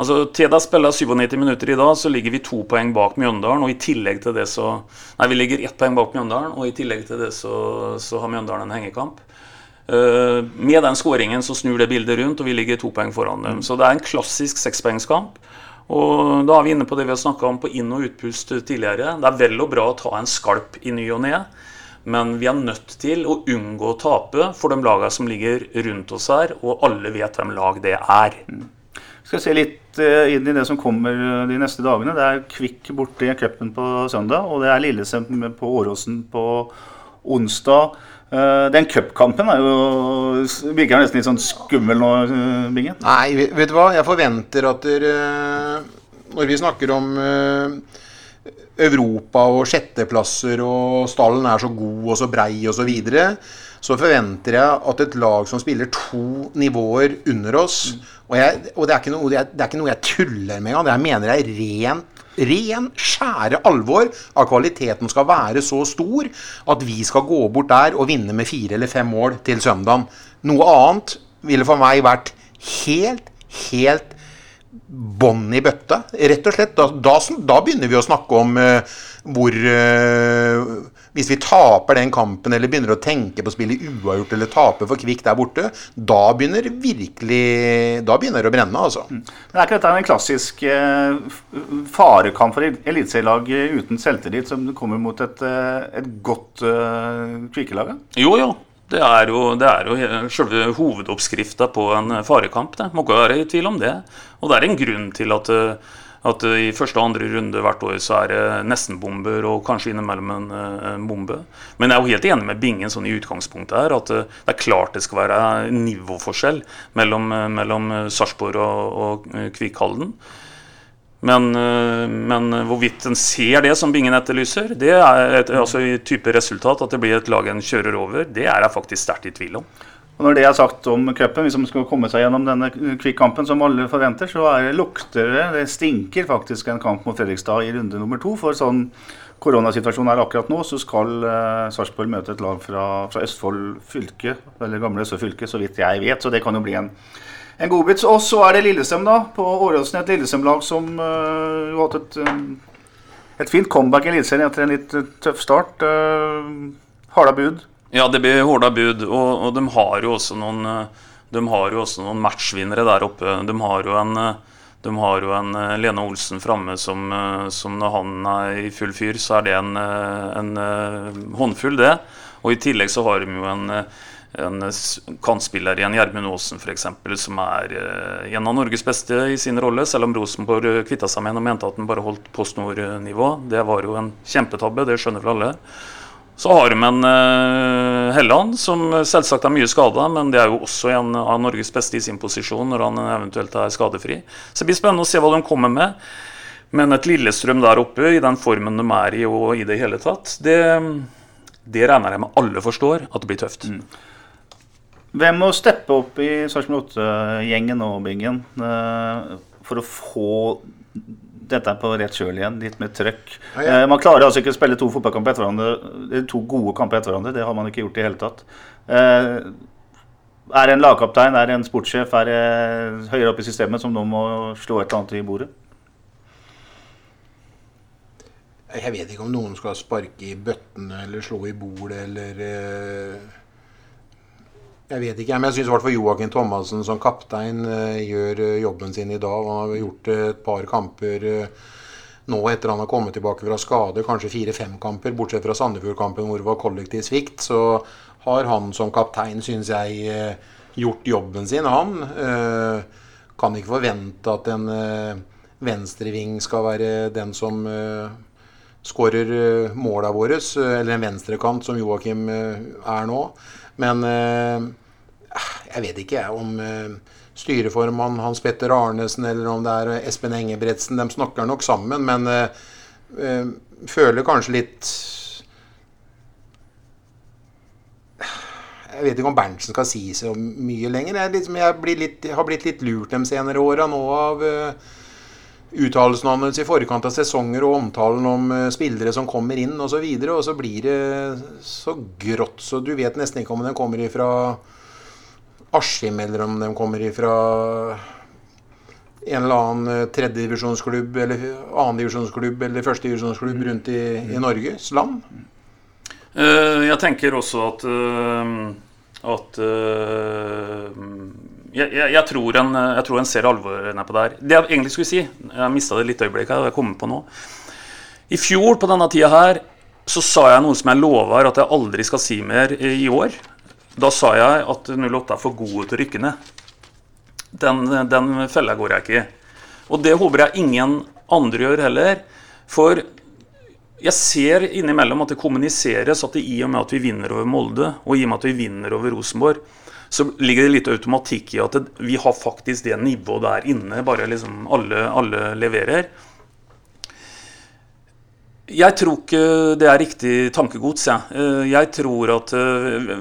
altså, Teda spiller 97 minutter i dag, så ligger vi to poeng bak Mjøndalen. Og i tillegg til det så Nei, vi ligger ett poeng bak Mjøndalen, og i tillegg til det så, så har Mjøndalen en hengekamp. Uh, med den skåringen så snur det bildet rundt, og vi ligger to poeng foran dem. Så det er en klassisk sekspoengskamp. Og da er vi inne på det vi har snakka om på inn- og utpust tidligere. Det er vel og bra å ta en skalp i ny og ne, men vi er nødt til å unngå å tape for de lagene som ligger rundt oss her, og alle vet hvem lag det er. Vi skal se litt eh, inn i det som kommer eh, de neste dagene. Det er Kvikk borte i cupen på søndag, og det er Lillesand på Åråsen på onsdag. Eh, Den cupkampen er virker nesten litt sånn skummel nå, eh, Bingen. Nei, vet du hva? Jeg forventer at dere Når vi snakker om eh, Europa og sjetteplasser og stallen er så god og så brei og så videre, så forventer jeg at et lag som spiller to nivåer under oss Og, jeg, og det, er noe, det, er, det er ikke noe jeg tuller med engang. Det jeg mener jeg rent ren, skjære alvor at kvaliteten skal være så stor at vi skal gå bort der og vinne med fire eller fem mål til søndagen. Noe annet ville for meg vært helt, helt bånn i bøtta. Rett og slett. Da, da, da begynner vi å snakke om uh, hvor uh, Hvis vi taper den kampen eller begynner å tenke på å spille uavgjort eller tape for Kvikk der borte, da begynner virkelig Da begynner det å brenne, altså. Men er ikke dette en klassisk uh, farekamp for eliteserielag uten selvtillit som kommer mot et, et godt uh, Kvikkelag? Jo, jo. Det er jo, det er jo selve hovedoppskrifta på en farekamp. Det må ikke være i tvil om det. Og det er en grunn til at, at i første og andre runde hvert år så er det nesten-bomber og kanskje innimellom en, en, bombe. Men jeg er jo helt enig med Bingen sånn i utgangspunktet her, at det er klart det skal være nivåforskjell mellom, mellom Sarpsborg og, og Kvikhalden. Men, men, hvorvidt en ser det som Bingen etterlyser, det er et altså, type resultat, at det blir et lag en kjører over, det er jeg faktisk sterkt i tvil om. Og Når det er sagt om cupen, hvis man skal komme seg gjennom denne kvikkampen som alle forventer, så er det lukter det, det stinker faktisk en kamp mot Fredrikstad i runde nummer to. For sånn koronasituasjonen er akkurat nå, så skal eh, Sarpsborg møte et lag fra, fra Østfold fylke, eller gamle Østfold fylke, så vidt jeg vet. Så det kan jo bli en en godbit. Og så er det Lillestrøm, da. På Åråsen. Et Lillestrøm-lag som eh, har hatt et, um, et fint comeback i Eliteserien etter en litt uh, tøff start. Eh, Harda bud? Ja, det blir hårda bud. Og, og, de har noen De har jo også noen matchvinnere der oppe. De har jo en, de har jo en Lene Olsen framme som, som, når han er i full fyr, så er det en, en håndfull, det. Og i tillegg så har de jo en en kantspiller i en Gjermund Aasen f.eks., som er en av Norges beste i sin rolle, selv om Rosenborg kvitta seg med ham og mente at han bare holdt postnord-nivå. Det var jo en kjempetabbe, det skjønner vel alle. Så har vi en uh, Helland, som selvsagt er mye skada, men det er jo også en av Norges beste i sin posisjon når han eventuelt er skadefri. Så det blir spennende å se hva de kommer med. Men et Lillestrøm der oppe, i den formen de er i og i det hele tatt, det, det regner jeg med alle forstår at det blir tøft. Mm. Hvem må steppe opp i Sarpsborg 8-gjengen og Bingen eh, for å få dette er på rett kjøl igjen, litt mer trøkk. Ja, ja. Man klarer altså ikke å spille to fotballkamper etter hverandre, to gode kamper etter hverandre. Det har man ikke gjort i hele tatt. Eh, er det en lagkaptein, er det en sportssjef, er det høyere opp i systemet som nå må slå et eller annet i bordet? Jeg vet ikke om noen skal sparke i bøttene eller slå i bordet eller jeg vet ikke, men jeg syns Joakim Thomassen som kaptein uh, gjør uh, jobben sin i dag. Han har gjort uh, et par kamper nå etter han har kommet tilbake fra skade, kanskje fire-fem kamper, bortsett fra Sandefjord-kampen hvor det var kollektiv svikt. Så har han som kaptein, syns jeg, gjort jobben sin. Han kan ikke forvente at en venstreving skal være den som skårer måla våre, eller en venstrekant som Joakim er nå. Men eh, jeg vet ikke jeg om eh, styreformann Hans Petter Arnesen eller om det er Espen Engebretsen. De snakker nok sammen, men eh, føler kanskje litt Jeg vet ikke om Berntsen skal si så mye lenger. Jeg, liksom, jeg, litt, jeg har blitt litt lurt de senere åra nå av uh, uttalelsene hans i forkant av sesonger og omtalen om uh, spillere som kommer inn osv. Og, så og så blir det så grått så du vet nesten ikke om den kommer ifra Askim, eller om de kommer ifra en eller annen uh, tredjedivisjonsklubb eller annendivisjonsklubb eller førstedivisjonsklubb rundt i, i Norges land. Uh, jeg tenker også at at jeg, jeg, tror en, jeg, tror en, ser alvoret på det her. Det jeg egentlig skulle si Jeg mista det litt øyeblikk her, og jeg kommer på nå. I fjor på denne tida her så sa jeg noe som jeg lover at jeg aldri skal si mer i år. Da sa jeg at 08 er for gode til å rykke ned. Den, den fella går jeg ikke i. Og det håper jeg ingen andre gjør heller. For jeg ser innimellom at det kommuniseres at det i og med at vi vinner over Molde, og i og med at vi vinner over Rosenborg, så ligger det litt automatikk i at vi har faktisk det nivået der inne. Bare liksom alle, alle leverer. Jeg tror ikke det er riktig tankegods. Ja. Eh, jeg tror at eh,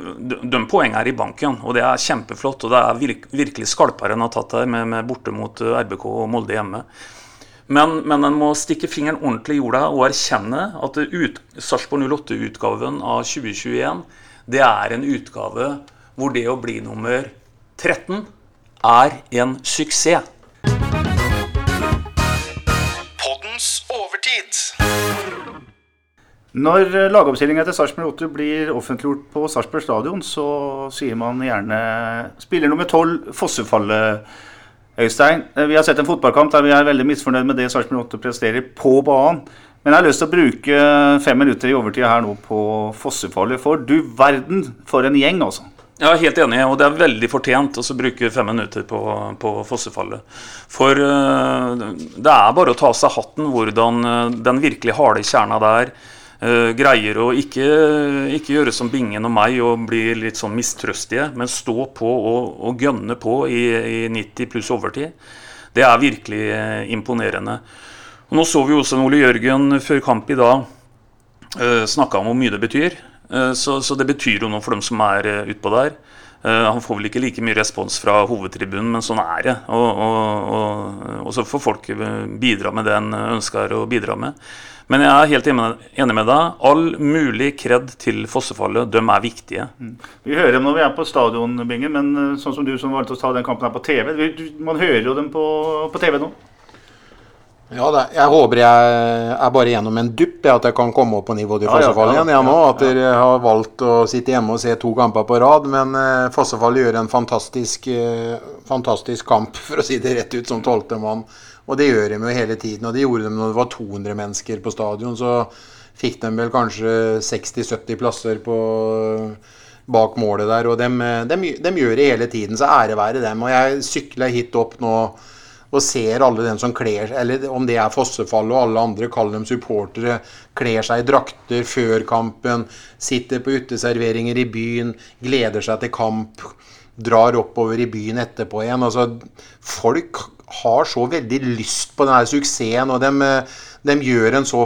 de poengene er i banken, og det er kjempeflott. Og det er virkelig skalpere enn å ha tatt det med, med borte mot eh, RBK og Molde hjemme. Men, men en må stikke fingeren ordentlig i jorda og erkjenne at det ut, Sarpsborg 08-utgaven av 2021 det er en utgave hvor det å bli nummer 13 er en suksess. Poddens overtid. Når lagoppstillinga til Sarpsborg 8 blir offentliggjort på Sarpsborg stadion, så sier man gjerne spiller nummer 12 Fossefallet. Øystein, vi har sett en fotballkamp der vi er veldig misfornøyd med det Sarpsborg 8 presterer på banen. Men jeg har lyst til å bruke fem minutter i overtid her nå på Fossefallet. For du verden for en gjeng, altså. Jeg er helt enig, og det er veldig fortjent å bruke fem minutter på, på fossefallet. For eh, det er bare å ta av seg hatten hvordan eh, den virkelig harde kjerna der uh, greier å ikke, ikke gjøre som Bingen og meg og bli litt sånn mistrøstige, men stå på og, og gønne på i, i 90 pluss overtid. Det er virkelig imponerende. Og nå så vi også Ole Jørgen før kamp i dag snakka om hvor mye det betyr. Eh, Så, så det betyr jo noe for dem som er eh, utpå der. Eh, Han får vel ikke like mye respons fra hovedtribunen, men sånn er det. Og, og, og, og så får folk bidra med det en ønsker å bidra med. Men jeg er helt enig med deg. All mulig kred til Fossefallet. De er viktige. Vi hører dem når vi er på stadion, Bingen, men sånn som du som valgte å ta den kampen her på TV Man hører jo dem på, på TV nå. Ja, det, jeg håper jeg er bare gjennom en dupp, jeg, at jeg kan komme opp på nivå til Fossefall igjen. Ja, nå, at dere har valgt å sitte hjemme og se to kamper på rad. Men eh, Fossefall gjør en fantastisk, eh, fantastisk kamp, <laughs> for å si det rett ut, som tolvtemann. Og det gjør de jo hele tiden. Og det gjorde de når det var 200 mennesker på stadion. Så fikk de vel kanskje 60-70 plasser på bak målet der. Og de, gjør det hele tiden, så ære være dem. Og jeg sykla hit opp nå og ser alle dem som kler eller om det er Fossefall og alle andre, kall dem supportere, kler seg i drakter før kampen, sitter på uteserveringer i byen, gleder seg til kamp, drar oppover i byen etterpå igjen. Altså, folk har så veldig lyst på denne suksessen, og de, de gjør en så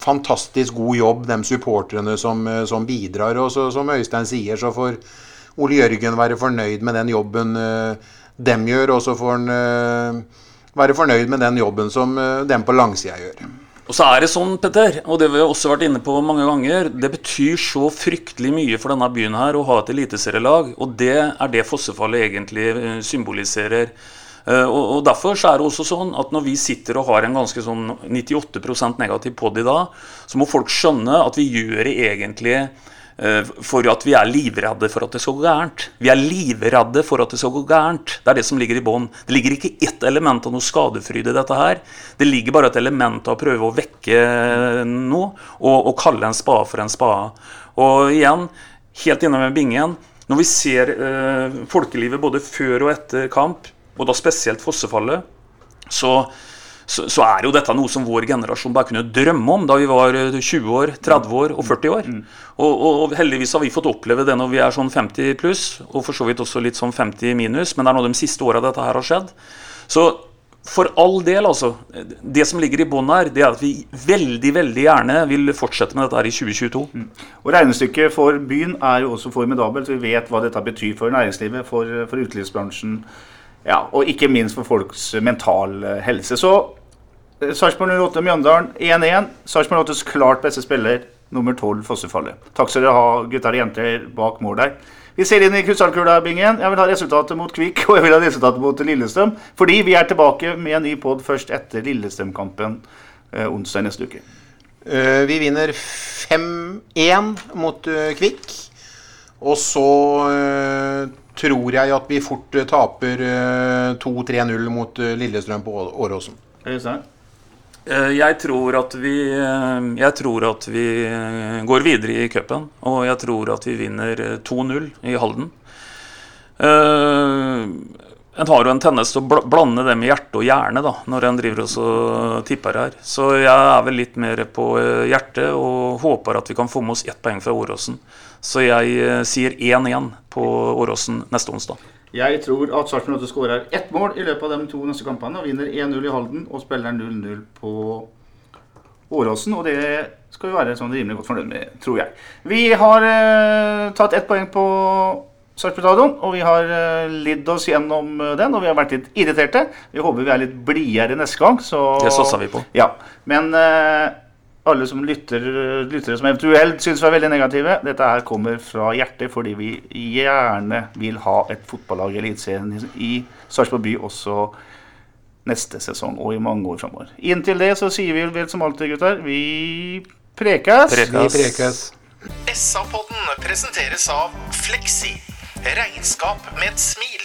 fantastisk god jobb, de supporterne som, som bidrar. Og så, som Øystein sier, så får Ole Jørgen være fornøyd med den jobben eh, dem gjør, og så får en eh, være fornøyd med den jobben som eh, dem på langsida gjør. Og så er det sånn, Petter, og det vi har også vært inne på mange ganger, det betyr så fryktelig mye for denne byen her å ha et eliteserielag, og det er det Fossefallet egentlig eh, symboliserer. Og, Derfor så er det også sånn at når vi sitter og har en ganske sånn 98% negativ pod i dag, så må folk skjønne at vi gjør det egentlig for at vi er livredde for at det skal gå gærent. Vi er livredde for at det skal gå gærent. Det er det som ligger i bånn. Det ligger ikke ett element av noe skadefryd i dette her. Det ligger bare et element av å prøve å vekke noe og, og kalle en spade for en spade. Og igjen, helt inne med bingen, når vi ser eh, folkelivet både før og etter kamp, og da spesielt Fossefallet, så, så, så er jo dette noe som vår generasjon bare kunne drømme om da vi var eh, 20 år, 30 år og 40 år. Og, og, og heldigvis har vi fått oppleve det når vi er sånn 50 pluss, og for så vidt også litt sånn 50 minus, men det er nå de siste åra dette her har skjedd. Så for all del, altså. Det som ligger i bånn her, det er at vi veldig, veldig gjerne vil fortsette med dette her i 2022. Og Regnestykket for byen er jo også formidabelt. Vi vet hva dette betyr for næringslivet, for, for utelivsbransjen, ja, og ikke minst for folks mental helse. Så eh, Sarpsborg 08 Mjøndalen 1-1. Sarpsborg 08s klart beste spiller, nummer 12 Fossefallet. Takk skal dere ha, gutter og jenter bak mål der. Vi ser inn i krystallkula, Bingen. Jeg vil ha resultatet mot Kvikk, og jeg vil ha resultatet mot Lillestrøm. Fordi vi er tilbake med en ny pod først etter Lillestrøm-kampen eh, onsdag neste uke. Eh, vi vinner 5-1 mot eh, Kvikk. Og så eh, tror jeg at vi fort eh, taper eh, 2-3-0 mot eh, Lillestrøm på Åråsen. Jeg tror at vi, jeg tror at vi går videre i cupen, og jeg tror at vi vinner eh, 2-0 i Halden. En har jo en tendens til å blande det med hjerte og hjerne da, når en driver og tipper her. Så jeg er vel litt mer på hjertet og håper at vi kan få med oss ett poeng fra Åråsen. Så jeg eh, sier 1-1 på Åråsen neste onsdag. Jeg tror at Sarpsborg 8 skårer ett mål i løpet av de to neste kampene og vinner 1-0 i Halden og spiller 0-0 på Åråsen. Og det skal vi være sånn rimelig godt fornøyd med, tror jeg. Vi har eh, tatt ett poeng på Sarpsborg stadion, og vi har eh, lidd oss gjennom eh, den, og vi har vært litt irriterte. Vi håper vi er litt blidere neste gang. Så, Det satser vi på. Ja, Men eh, alle som lytter, lyttere som eventuelt syns vi er veldig negative, dette her kommer fra hjertet fordi vi gjerne vil ha et fotballag i Eliteserien i Sarpsborg by også neste sesong og i mange år framover. Inntil det så sier vi vel som alltid, gutter, vi prekes. Prekas. Vi prekes. SA-podden presenteres av Fleksi. Regnskap med et smil.